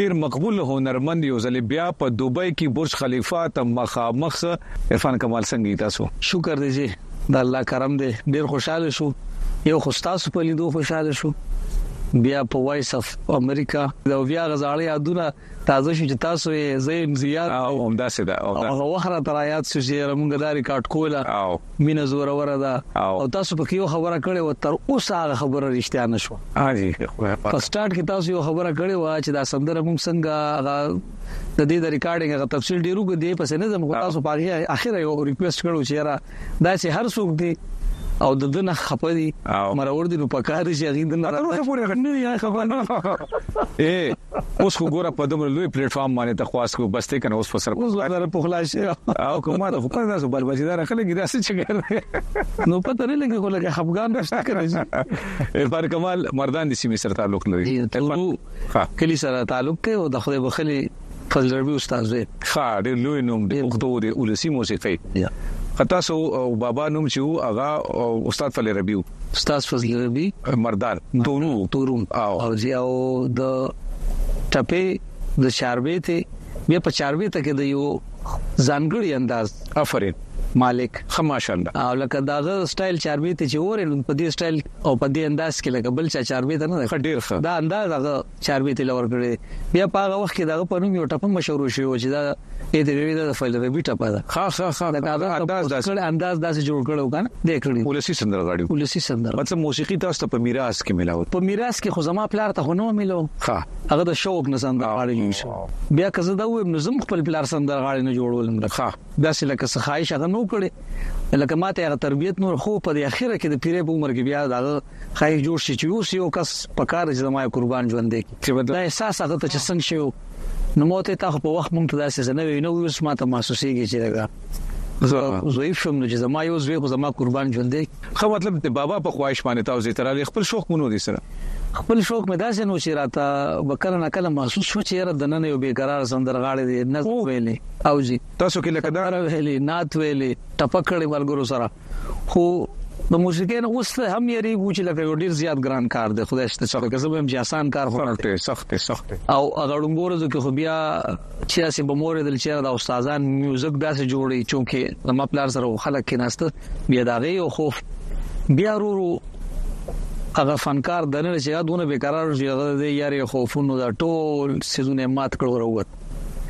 ډیر مقبول هنرمند یو ځل بیا په دوبۍ کې برج خلیفه ته مخامخ سه عرفان کمال څنګه تاسو شکر دی جی د الله کرم دی ډیر خوشاله شو یو خو تاسو په لیدو خوشاله شو بیا په وایس اف امریکا دا بیا غزاړي یادونه تازه شو چې تاسو یې زیم زیات او همداسې دا او هغه وخت را تر یاد شو چې موږ دا ریکارډ کوله او مینه زوروره ده او تاسو په یو خبره کړې و تر اوسه هغه خبره رښتیا نه شو هاجی په سٹارټ کې تاسو یو خبره کړې و چې دا سندره موږ څنګه هغه د دې د ریکارډینګ هغه تفصیل ډیرو کې دی پسې نه زم خو تاسو په هغه اخر یو ریکوست کړو چې را دا چې هر څوک دی او د دنه خپه دي مرور دي نو پکار شي غي دنه نه خبره نه یا خبره اے اوس خو ګوره په دومره لوی پلیټ فارم باندې ته خواست کو بس ته کنه اوس په سر اوس غره په خلاص شي او کومه ته خو په تاسو بل بچی دار خلک دا څه چګر نو پته نه لګي کوله که افغان نشته کړی ارفان کمال مردان د سیمې سره تعلق لري ها کلی سره تعلق ته او د خدای بخلی فضل ربی استاد ښه ډیر لوی نوم د پښتو د ولسی موسیقۍ تاسو بابا نوم چې وو هغه استاد فضل ربی وو استاد فضل ربی مردان تورو تورو او جی او د ټپه د چاربې ته بیا په چاربې ته کې د یو ځانګړي انداز افرین مالک خماشند او لکه داغه سټایل چاربې ته چې اورې په دې سټایل او په دې انداز کې لکه بل چا چاربې ته نه ډیر ښه دا انداز هغه چاربي ته لور کړی بیا په هغه وخت کې دغه په نوم یو ټپ مشهور شو چې دا اې دې وی دا فایل ربي ټپ ده ها ها ها دا هغه انداز داسې کړ انداز داسې جوړ کړو کنه دې کړی ولسی سندر غاړي ولسی سندر مطلب موسیقي تاسو ته په میراث کې ملاو په میراث کې خو زما پلار ته خو نو ملو ها هغه د شوق نه سندر غاړي جوړ شو بیا که زه دا وایم نو زم خپل پلار سندر غاړي نه جوړول نه ښه داسې لکه څه خواهش هغه نو کړی لکه ماته هغه تربيت نور خو په اخره کې د پیرې په عمر کې بیا دا ښايي جوړ شي چې اوس یو کس په کار چې زما قربان ژوند دی چې بد دا احساس هغه ته چې څنګه شي نو موته تا خو په وخت مونږ ته داسې څه نه وي نو اوس ما ته محسوسيږي چې دا زویف شوم نو چې زما یو زوی خو زما قربان ژوند دی خو مطلب د بابا په خواهش باندې تاسو تر لري خپل شوق مونږ دي سره خپل شوق مې داسې نو چې راته وکړه نه کله محسوس شو چې را دنه یو بیقرار سندرغاړي دی نه ویلې او جی تاسو کې لکه دا ویلې نات ویلې ټپکړې ورګرو سره خو د موسیقۍ نه اوس ته هم یریږو چې لکه یو ډیر زیات ګران کار دی خدای شته چې که زه به هم چې آسان کار خو سخت دی سخت دی سخت دی او هغه ډنګور ځکه خو بیا چې اسې به مور دل چې دا استادان میوزیک داسې جوړي چونکه زما پلار سره خلک کې نهسته بیا دا غي او خوف بیا ورو هغه فنکار دنه چې دا دونه بیکرار شي هغه د یاري خوفونو دا ټول سيزونه مات کړو وروت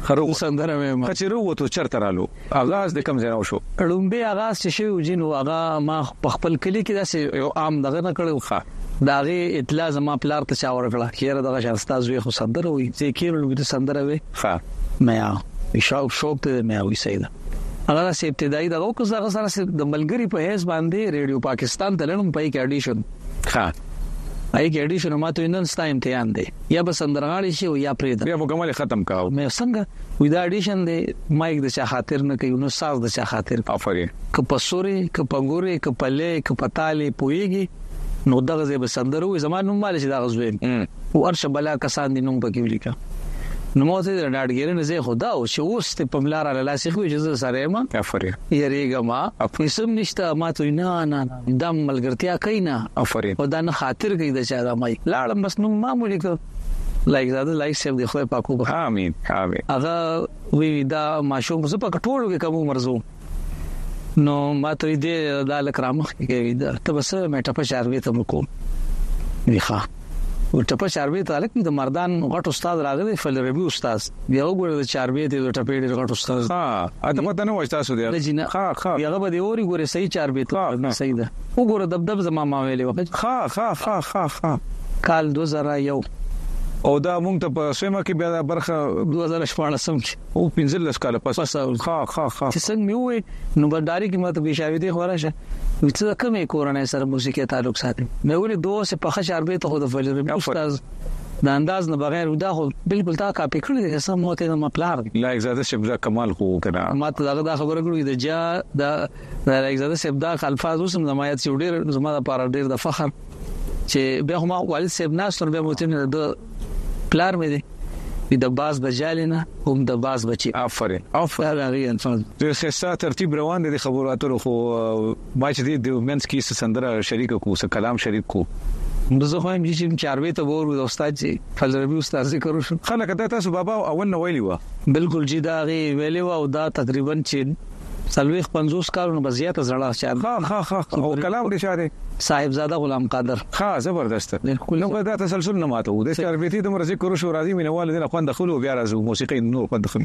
خرو سندره مې ما چې رووتو چرته رالو اغاز د کم زناو شو ړومبه اغاز چې شوی جنو هغه ما په خپل کلی کې داسې یو عام دغه نه کړو ښه داغه اطلاع زما پلار ته چا ورکړه کیره دغه شانستا زوی خو سندره وي چې کیره لوګي سندره وي ښه مې شوق شوق ته مې وي سیدا هغه سه ابتدایي دغه کو زغه سره د ملګری په هیڅ باندې ریډیو پاکستان ته لړم پای کې اډیشن ښه اي کې ډي شنو ماته نن ستا امتحان دی یا به سندرغاړي شي او یا پرې دا مکمل ختم کاو مې څنګه وې دا اډیشن دی مایک د چا خاطر نه کوي نو ساز د چا خاطر افرین ک په سوري ک په ګوري ک په لې ک په تالي پويږي نو دغه زې به سندرو زما نوم مال شي دا غزوې او ارشه بلا کسان دي نوم پکې ولیکا نو مو ته د ډاډګیرې نه زه خدا او چې اوس ته په ملار لاله سې خو چې زه سره ما افرین یریګه ما خپل سم نشته ما ته نه نه دا ملګرتیا کوي نه افرین او دا نه خاطر کوي د چا د مای لاړم بس نو ما مو لیکو لایک زاده لایک سیب دی خو پاکو به امين امين هغه وی دا ماشوم زه په ټولو کې کوم مرزو نو ما ته دې د لکرامخ کې دا ته بس مې ټپ شاروي ته وکم ویخه و ټپه چاربې ته الک د مردان غټ استاد راغلی فل ربي استاد بیا وګوره د چاربې ته د ټپې ډېر غټ استاد ها اته پته نه وښتا سو دی جنا ها ها هغه به دی اوري ګوره صحیح چاربې ته صحیح ده وګوره دب دب زما ما ویلې وخت ها ها ها ها ها کال 2001 او دا مونږ ته په سیمه کې بیا برخه 2014 کې او پنځلس کاله پس پس خا خا خا چې څنګه مې وې نو بس ډایرکټ ما ته پیشاوي دی خو راشه چې د کومې کورنۍ سره موسیقي تعلق ساتي مې ولې دوه سه په خشار به ته خو د فجر استاد د انداز نه بغیر دا خو بالکل تا کاپی کړی دی سم مو ته ما پلار دی لایک زاده شپ دا کمال خو کنه ما ته دا دا خبره کړو دی جا دا لایک زاده شپ دا الفاظ اوسم زمایت سیو ډیر زما د پاره ډیر د فخر چې به ما والد صاحب ناس تر به مو ته د پلار مې دی د باز بجالې نه هم د باز بچي آفرین آفرین دا غي الفاظ د خسته ترتیب روان دي خبرو اترو خو ما چې د منس کې سندره شریک کو څه کلام شریک کو نو زه هم چې چاروي ته ورو د استاد جی فلربي استاد ذکر وشو خلک ته تاسو بابا اول نو ویلی و بالکل جی دا غي ویلی و او دا تقریبا چې څلوېښت پنځوس کالو نه به زیاته زړه چا ده. ښه ښه ښه او کلام د چا دی؟ صاحبزاده غلام قادر. ښه زبردست نو که دا تسلسل نه ماتوو د چاربیتې دومره ذکر وشو راځئ مینوال دې نه خوند اخلو بیا راځو موسیقۍ نور خوند اخلو.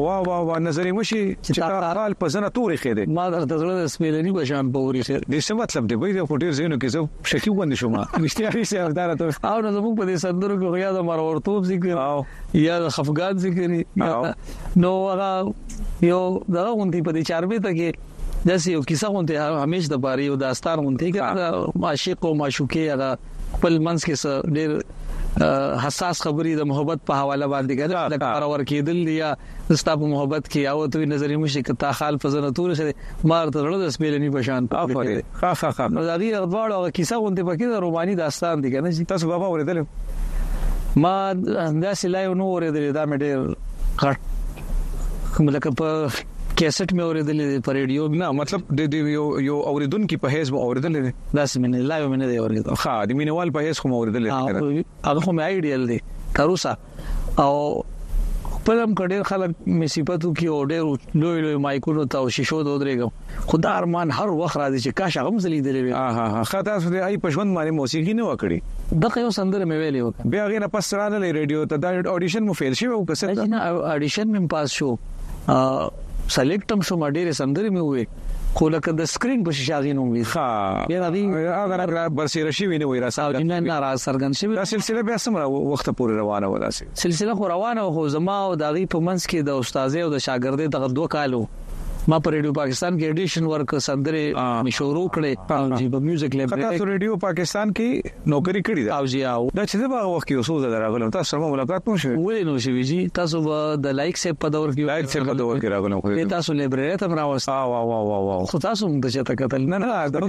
وا وا وا نظر وشي چې تا خال په زنه تورې خې دي ما د زړه د سپېلني په شان پوري خې دي څه مطلب دی وای دا خو ډیر زینو کې زه شکی وند شوم مشتیا هیڅ افدار ته او نو زموږ په دې سندرو کې غیا د مرورتوب ذکر او یا د خفقان ذکر نو هغه یو دغه غونډي په دې چاربې ته کې داسې یو کیسه غونته همیش د پاره یو داستان غونته کې هغه عاشق او معشوقه هغه خپل منځ کې سره ډېر حساس خبرې د محبت په حواله باندې کړه د کار ور کېدل یا ستا په محبت کې او ته نظر مشي کتا خال په زنه تور شي مار ته لړ د سپېلنی په شان افرین ها ها ها نو دا غي غواړو هغه کیسه غونته پکې د روماني داستان دی کنه چې تاسو بابا ورېدل ما دا سلای نو ورېدل دا مې ډېر غټ لکه په کیسټ مې اوریدلې دی په ریډیو نه مطلب د دې یو یو اوریدونکو په هیڅ مو اوریدلې دی دا سمې نه لایو مې نه دی اوریدل ښه د مینوال په هیڅ کوم اوریدلې هغه خو مې ایډیل دی تر اوسه او خپلم کډې خلک مې صفاتو کې او ډېر لوی لوی مایکونو ته او شیشو ته ودرېګم خدا ارمان هر وخت راځي چې کاش هغه مزلې دلې وي ها ها خا تاسو دې ای پښوند باندې موسیقي نه وکړي دغه یو سندره مې ویلې وکړه بیا غیر پس رانه لې ریډیو ته دا اډیشن مو فیل شوی او کسه نه اډیشن مې پاس شو سلیکټ هم شوم ډېر سندرې مې وې خو لکه د سکرین په شیشه غي نوم وی ها یاره دی هغه برسیر شي ویني وای را سره نه نه را سرګن شي دا سلسله بیا سمره وخت پورې روانه و داسې سلسله خو روانه خو زما او د غي په منځ کې د استاد او د شاګردې دغه دوه کالو ما په ریډیو پاکستان کې اډیشن ورک سندره مشورو کړې په میوزیک لیب کې تاسو ریډیو پاکستان کې نوکري کړي ده او جي او دا چې زه په هغه وخت کې یو څو ځله راغلم تاسو سره مو ملاقات نو شوی ولې نو شوی جی تاسو به د لایک صاحب په دور کې لایک صاحب په دور کې راغلم خو دې تاسو لایبرری ته راوست وا وا وا وا وا خو تاسو موږ ته چاته قتل نه نه دا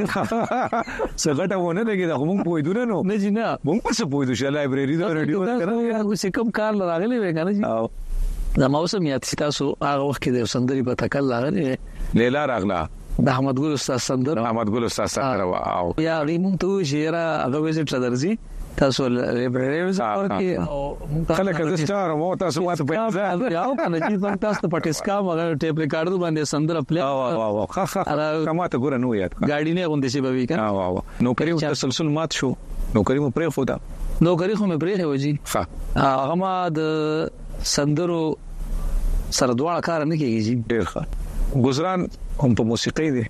څه غټه ونه لګي دا موږ پوي دونه نو نه جی نه موږ په څه پوي دوه لایبرری دا رادیو کنه څه کم کار لراغلی وې کنه جی زما اوس هم یاد شي تاسو هغه وخت کې د سندري په تکل راغلي لیلا راغله د احمد ګل استاد سندره احمد ګل استاد سندره وا او یا غي مونږ ته وی چې را هغه ویزټ ته درځي تاسو لایبرری وزټ ورکې او کله کله ستار مو تاسو ماته په ځا یاو کنه چې مونږ تاسو په ټیسکا مغه ټیپ ریکارډ باندې سندره پلی وا وا وا خا خا کما ته ګور نو یاد ګاډی نه غوندې شي به وی کنه وا وا نو کریم تسلسل مات شو نو کریم پرې خو دا نو کریم خو مې پرې هوجي ها هغه ما د سندرو سره دواړه کار نه کیږي جی ډیر ښه گزاران هم په موسیقۍ دی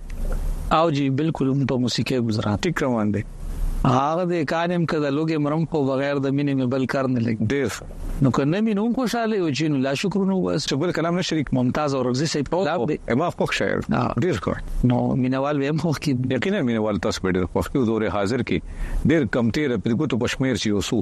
او جی بالکل هم په موسیقۍ گزاران ټیک روان دی هغه د کانم کده لوګي مرم خو بغیر د مینې مې بل کار نه لګ ډیر نو کنه مې نو خوشاله یو چې لا شکرونه وباس چې بل کلام نه شریک ممتاز او رغزي صاحب کلام دی ما خوښ شاعر ډیر ښه نو مینوال به هم خوښ کی یقینا مینوال تاسو به ډیر خوښ کی زوره حاضر کی ډیر کم تیر په ګوتو پښمیر چې اوسو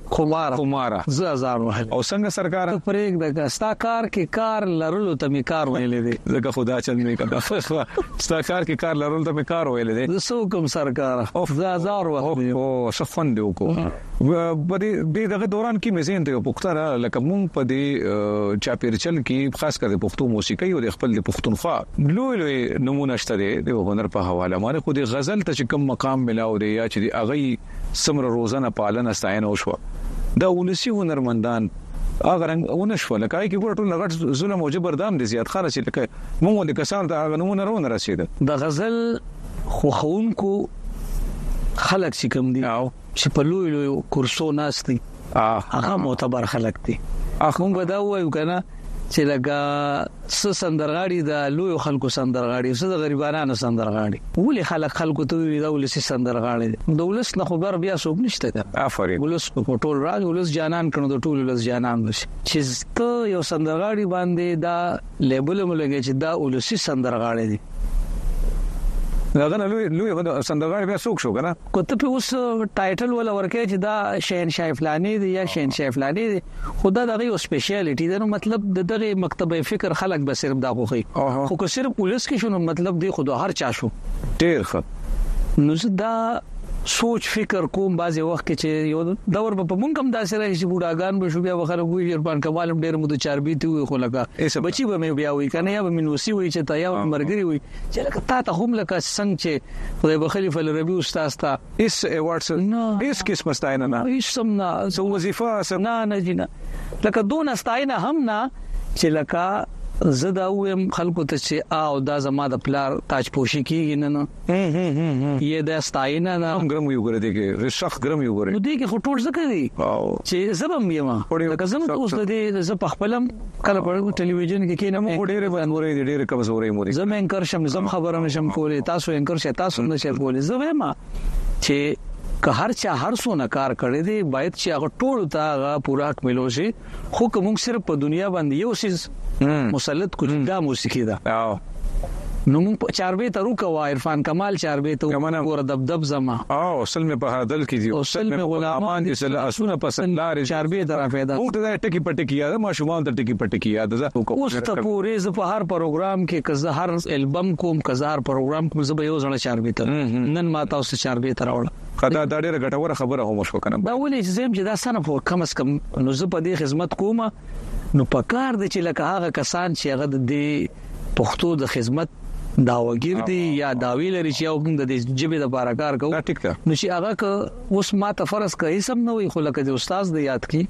خماره خماره زه اذان وهل او څنګه سرکار ته پرېږده که ستا کار کې کار لرلو ته مې کار ویلې دی ځکه خدا چل نه کړه ستا کار کې کار لرلو ته مې کار ویلې دی زه سو کوم سرکار او زه اذان وهل او شخوند وکړو په دې دغه دوران کې مې زین ته پختره لکه مونږ په دې چاپیرچل کې خاص کر د پښتو موسیقي او د خپل د پښتونخوا لوی لوی نمونه شته د هنر په حواله ماره خو د غزل ته کوم مقام ملاو دی یا چې اغي څومره روزنه پالنه ستاینه وشوه دا ولسی هنرمندان هغه رنګ ونه شو لکه هغه کې ګور ټول غټ ظلم او جبر دام دي زیات خاله چې لکه موږ د کسان ته هغه نمونه رونه رسید د غزل خوخونکو خلک چې کم دي او چې په لوی لوی کورسو ناشتي هغه معتبر خلک دي اخون به دا وایو کنه چې لکه څه سندرغاړي د لوی خلکو سندرغاړي او څه د غریبانو سندرغاړي ولې خلک خلکو ته وی دا ولسی سندرغاړي د ولس نه خبر بیا څوک نشته ده افرین ولس په ټول راز ولس جانان کړو د ټول ولس جانان بشي چې ته یو سندرغاړي باندې دا لیبل ملګری چې دا ولسی سندرغاړي دي دا نه لوی لوی سندرغاړي بیا څوک شو کنه کوته په اوس ټایټل ولا ورکه چې دا شهنشاه فلاني دی یا شهنشاه فلاني دی خو دا د هغه یو سپیشیالټي ده نو مطلب د دغه مکتبه فکر خلک به صرف دا خوخي خو که صرف ولس کې شنو مطلب دی خو د هر چا شو ډیر ښه نو زه دا سوچ فکر کوم بعضی وخت کې چې یو دور په مونږ هم داسې راځي چې بوډاګان به شو بیا وخره وی جربان کمال ډیر مو د چاربي تی وي خو لکه بچي به مې بیا وی کنه یا به مې نوسی وی چې تا یا مرګري وی چې لکه تا ته هم لکه څنګه چې خدای بخلی فل ربي استاد تا هیڅ ایوارډ سره نه هیڅ قسم ستاینه نه هیڅ سم نه سو وظیفه سم نه نه جنا لکه دون ستاینه هم نه چې لکه زه دا ویم خلکو ته چې او دا زما د پلار تاج پوشي کیږي نه نه یې د ستاینه نه هم ګرم یو ګره دي کې رشخ ګرم یو ګره نو دې کې خټوټ زکه دي چې زبم یما لکه زم اوس د دې ز په خپلم کله په ټلي ويژن کې کينم او ډېرې بنورې دي ډېرې کمزورې موري زم انکر شم زم خبره نشم کولې تاسو انکر شې تاسو نشئ کولې زه وایم چې که هر چا هر څونه کار کړی دی باید چې هغه ټول ته هغه پوره حق ملو شي خو کوم صرف په دنیا باندې یو سیس مسلط کو دا موسیقي ده نو مونږ په چاربې ته روکه وا عرفان کمال چاربې ته منه ګوره دب دب زما او سل مې په هر دل کې دي او سل مې غلامان دي سل اسونه په سل لارې چاربې ته را پیدا مونږ ته ټکی په ټکی یاد ما شومان ته ټکی په ټکی یاد زه اوس ته پورې زه په هر پروګرام کې که زه هر البم کوم که زه هر پروګرام کوم زه به یو ځل چاربې ته نن ما تاسو چاربې ته راوړم خدا دا ډیره ګټوره خبره هم شو کنه دا ولې چې زم چې دا سنه په کم اس کم نو زه په دې خدمت کوم نو پکار دي چې لکه هغه کسان چې هغه د پښتو د خدمت داوګیر دی یا داوی لري چې او موږ د جبه د بار کار کوو نو چې هغه که اوس ما ته فرض کوي سم نه وي خو لکه د استاد د یاد کی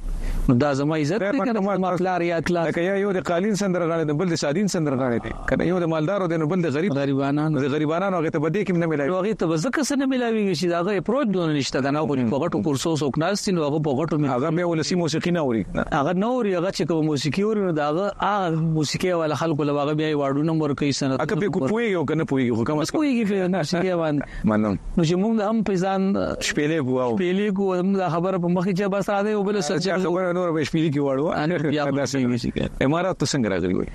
نو دا زما عزت دی کنه ما پلار یا کلا لکه یو د قالین سندر غاړي د بل د سادین سندر غاړي دی کنه یو د مالدارو دی نو بل د غریب غریبانو د غریبانو هغه ته بده کې نه ملایي هغه ته ځکه څه نه ملایي چې دا غي پروت دونه نشته کنه خو په غټو کورسو سو کناستین هغه په غټو هغه به ولسی موسیقي نه اوري هغه نه اوري هغه چې کوم موسیقي اوري نو دا هغه هغه موسیقي والا خلکو له هغه بیا ایوارډونه هم ورکوي سنت اکه په پوهیږي او کنه پوهیږي خو کوم څه پوهیږي په موسیقي باندې منم نو چې موږ هم په ځان شپېلې کوو شپېلې کوو هم دا خبره په مخ کې بس راځي او بل څه چې خبره نور به شپېلې کې واړو بیا دا څنګه امارات ته څنګه راغلی وي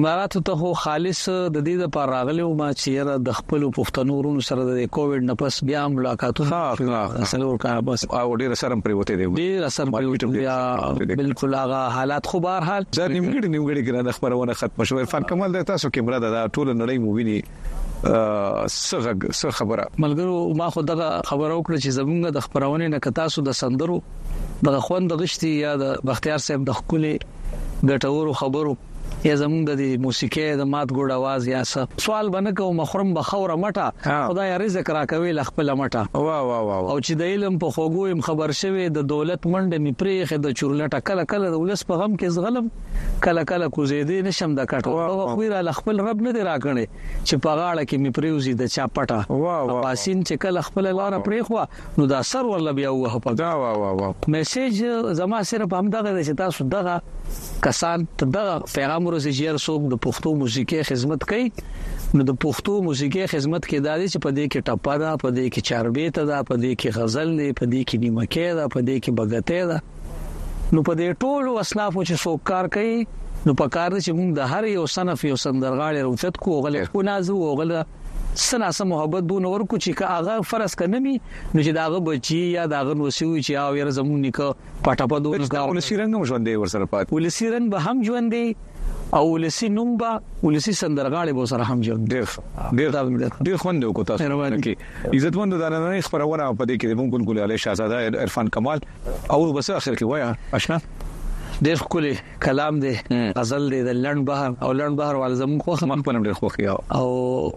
امارات ته خو خالص د دې لپاره راغلی او ما چیرې د خپل پښتنو ورونو سره د کووډ نه پس بیا ملاقاتونه ها ها سلور کا بس او ډیر سره پریوته دی ډیر سره پریوته بیا بالکل هغه حالات خو به هر حال. دا نیمګړی نیمګړی ګرانه خپرونه ختمه شوه عرفان کمال دا تاسو کیمره ده دا ټوله نړۍ مو ویني څه غږ څه خبره ملګرو ما خو دغه خبره وکړه چې زمونږ د خبرونه نه کتا سو د سندرو دغه خوند غشتي یا د بختیار صاحب د خپلې ګټورو خبرو یا زمونږ د دې موسیقۍ د مات ګوډ आवाज یا څه سوال بنه کو مخرم بخوره مټه خدای رزق راکوي ل خپل مټه وا وا وا او چې د علم په خوګو يم خبر شوي د دولت منډه می پریخه د چورلټه کله کله د ولس په غم کې زغلم کله کله کوزیدې نشم د کټو او خو را ل خپل رب نه دی راکړي چې په غاړه کې می پریوزي د چا پټه پاسین چې کله خپل لار پریخوا نو دا سر ورله بیا وه په ګا وا وا وا میسج زما صرف هم دغه دی چې تاسو دغه کسان ته دغه پیغام ورسې چې هر څوک د پښتو موسیقي خدمت کوي نو د پښتو موسیقي خدمت کې دا دی چې په دې کې ټپه ده په دې کې چاربېته ده په دې کې غزل دی په دې کې نیمه کې ده په دې کې بغته ده نو په دې ټولو اصنافو چې څوک کار کوي نو په کار دي چې موږ د هر یو صنف یو سندرغاړي روچت کو غلې او نازو او غلې څه نا څه محبت بو نور کو چې که هغه فرض کنه می نو چې داغه بچي یا داغه نوسیو چې او یره زمون نکو پټه په دوه دا ولسی رنگ هم ژوندې ور سره پات ولسی رنگ به هم ژوندې او ولسی نوم به ولسی سندرغاړي به سره هم ژوند ډیر ډیر ډیر خوند وکړ تاسو کې عزت مند دا نه خبرونه په دې کې مونږ ګل ګل علي شاهزاده عرفان کمال او بس اخر کې وایا آشنا ډیر خولي کلام دی غزل دی د لند بحر او لند بحر وال زموږ خوخه مخ په نړۍ خوخه او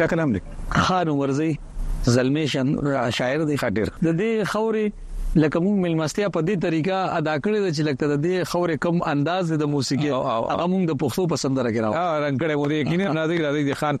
چا کلام دی خان ورزي زلمی شاعر دی خاطر د دې خوري لکه موږ ملمستیا په دې طریقه ادا کړې ده چې لکه د دې خورې کم انداز د موسیقي هغه موږ د پښتو په سندره کې راو رنګ کړي مو دې کینه نازک راځي خان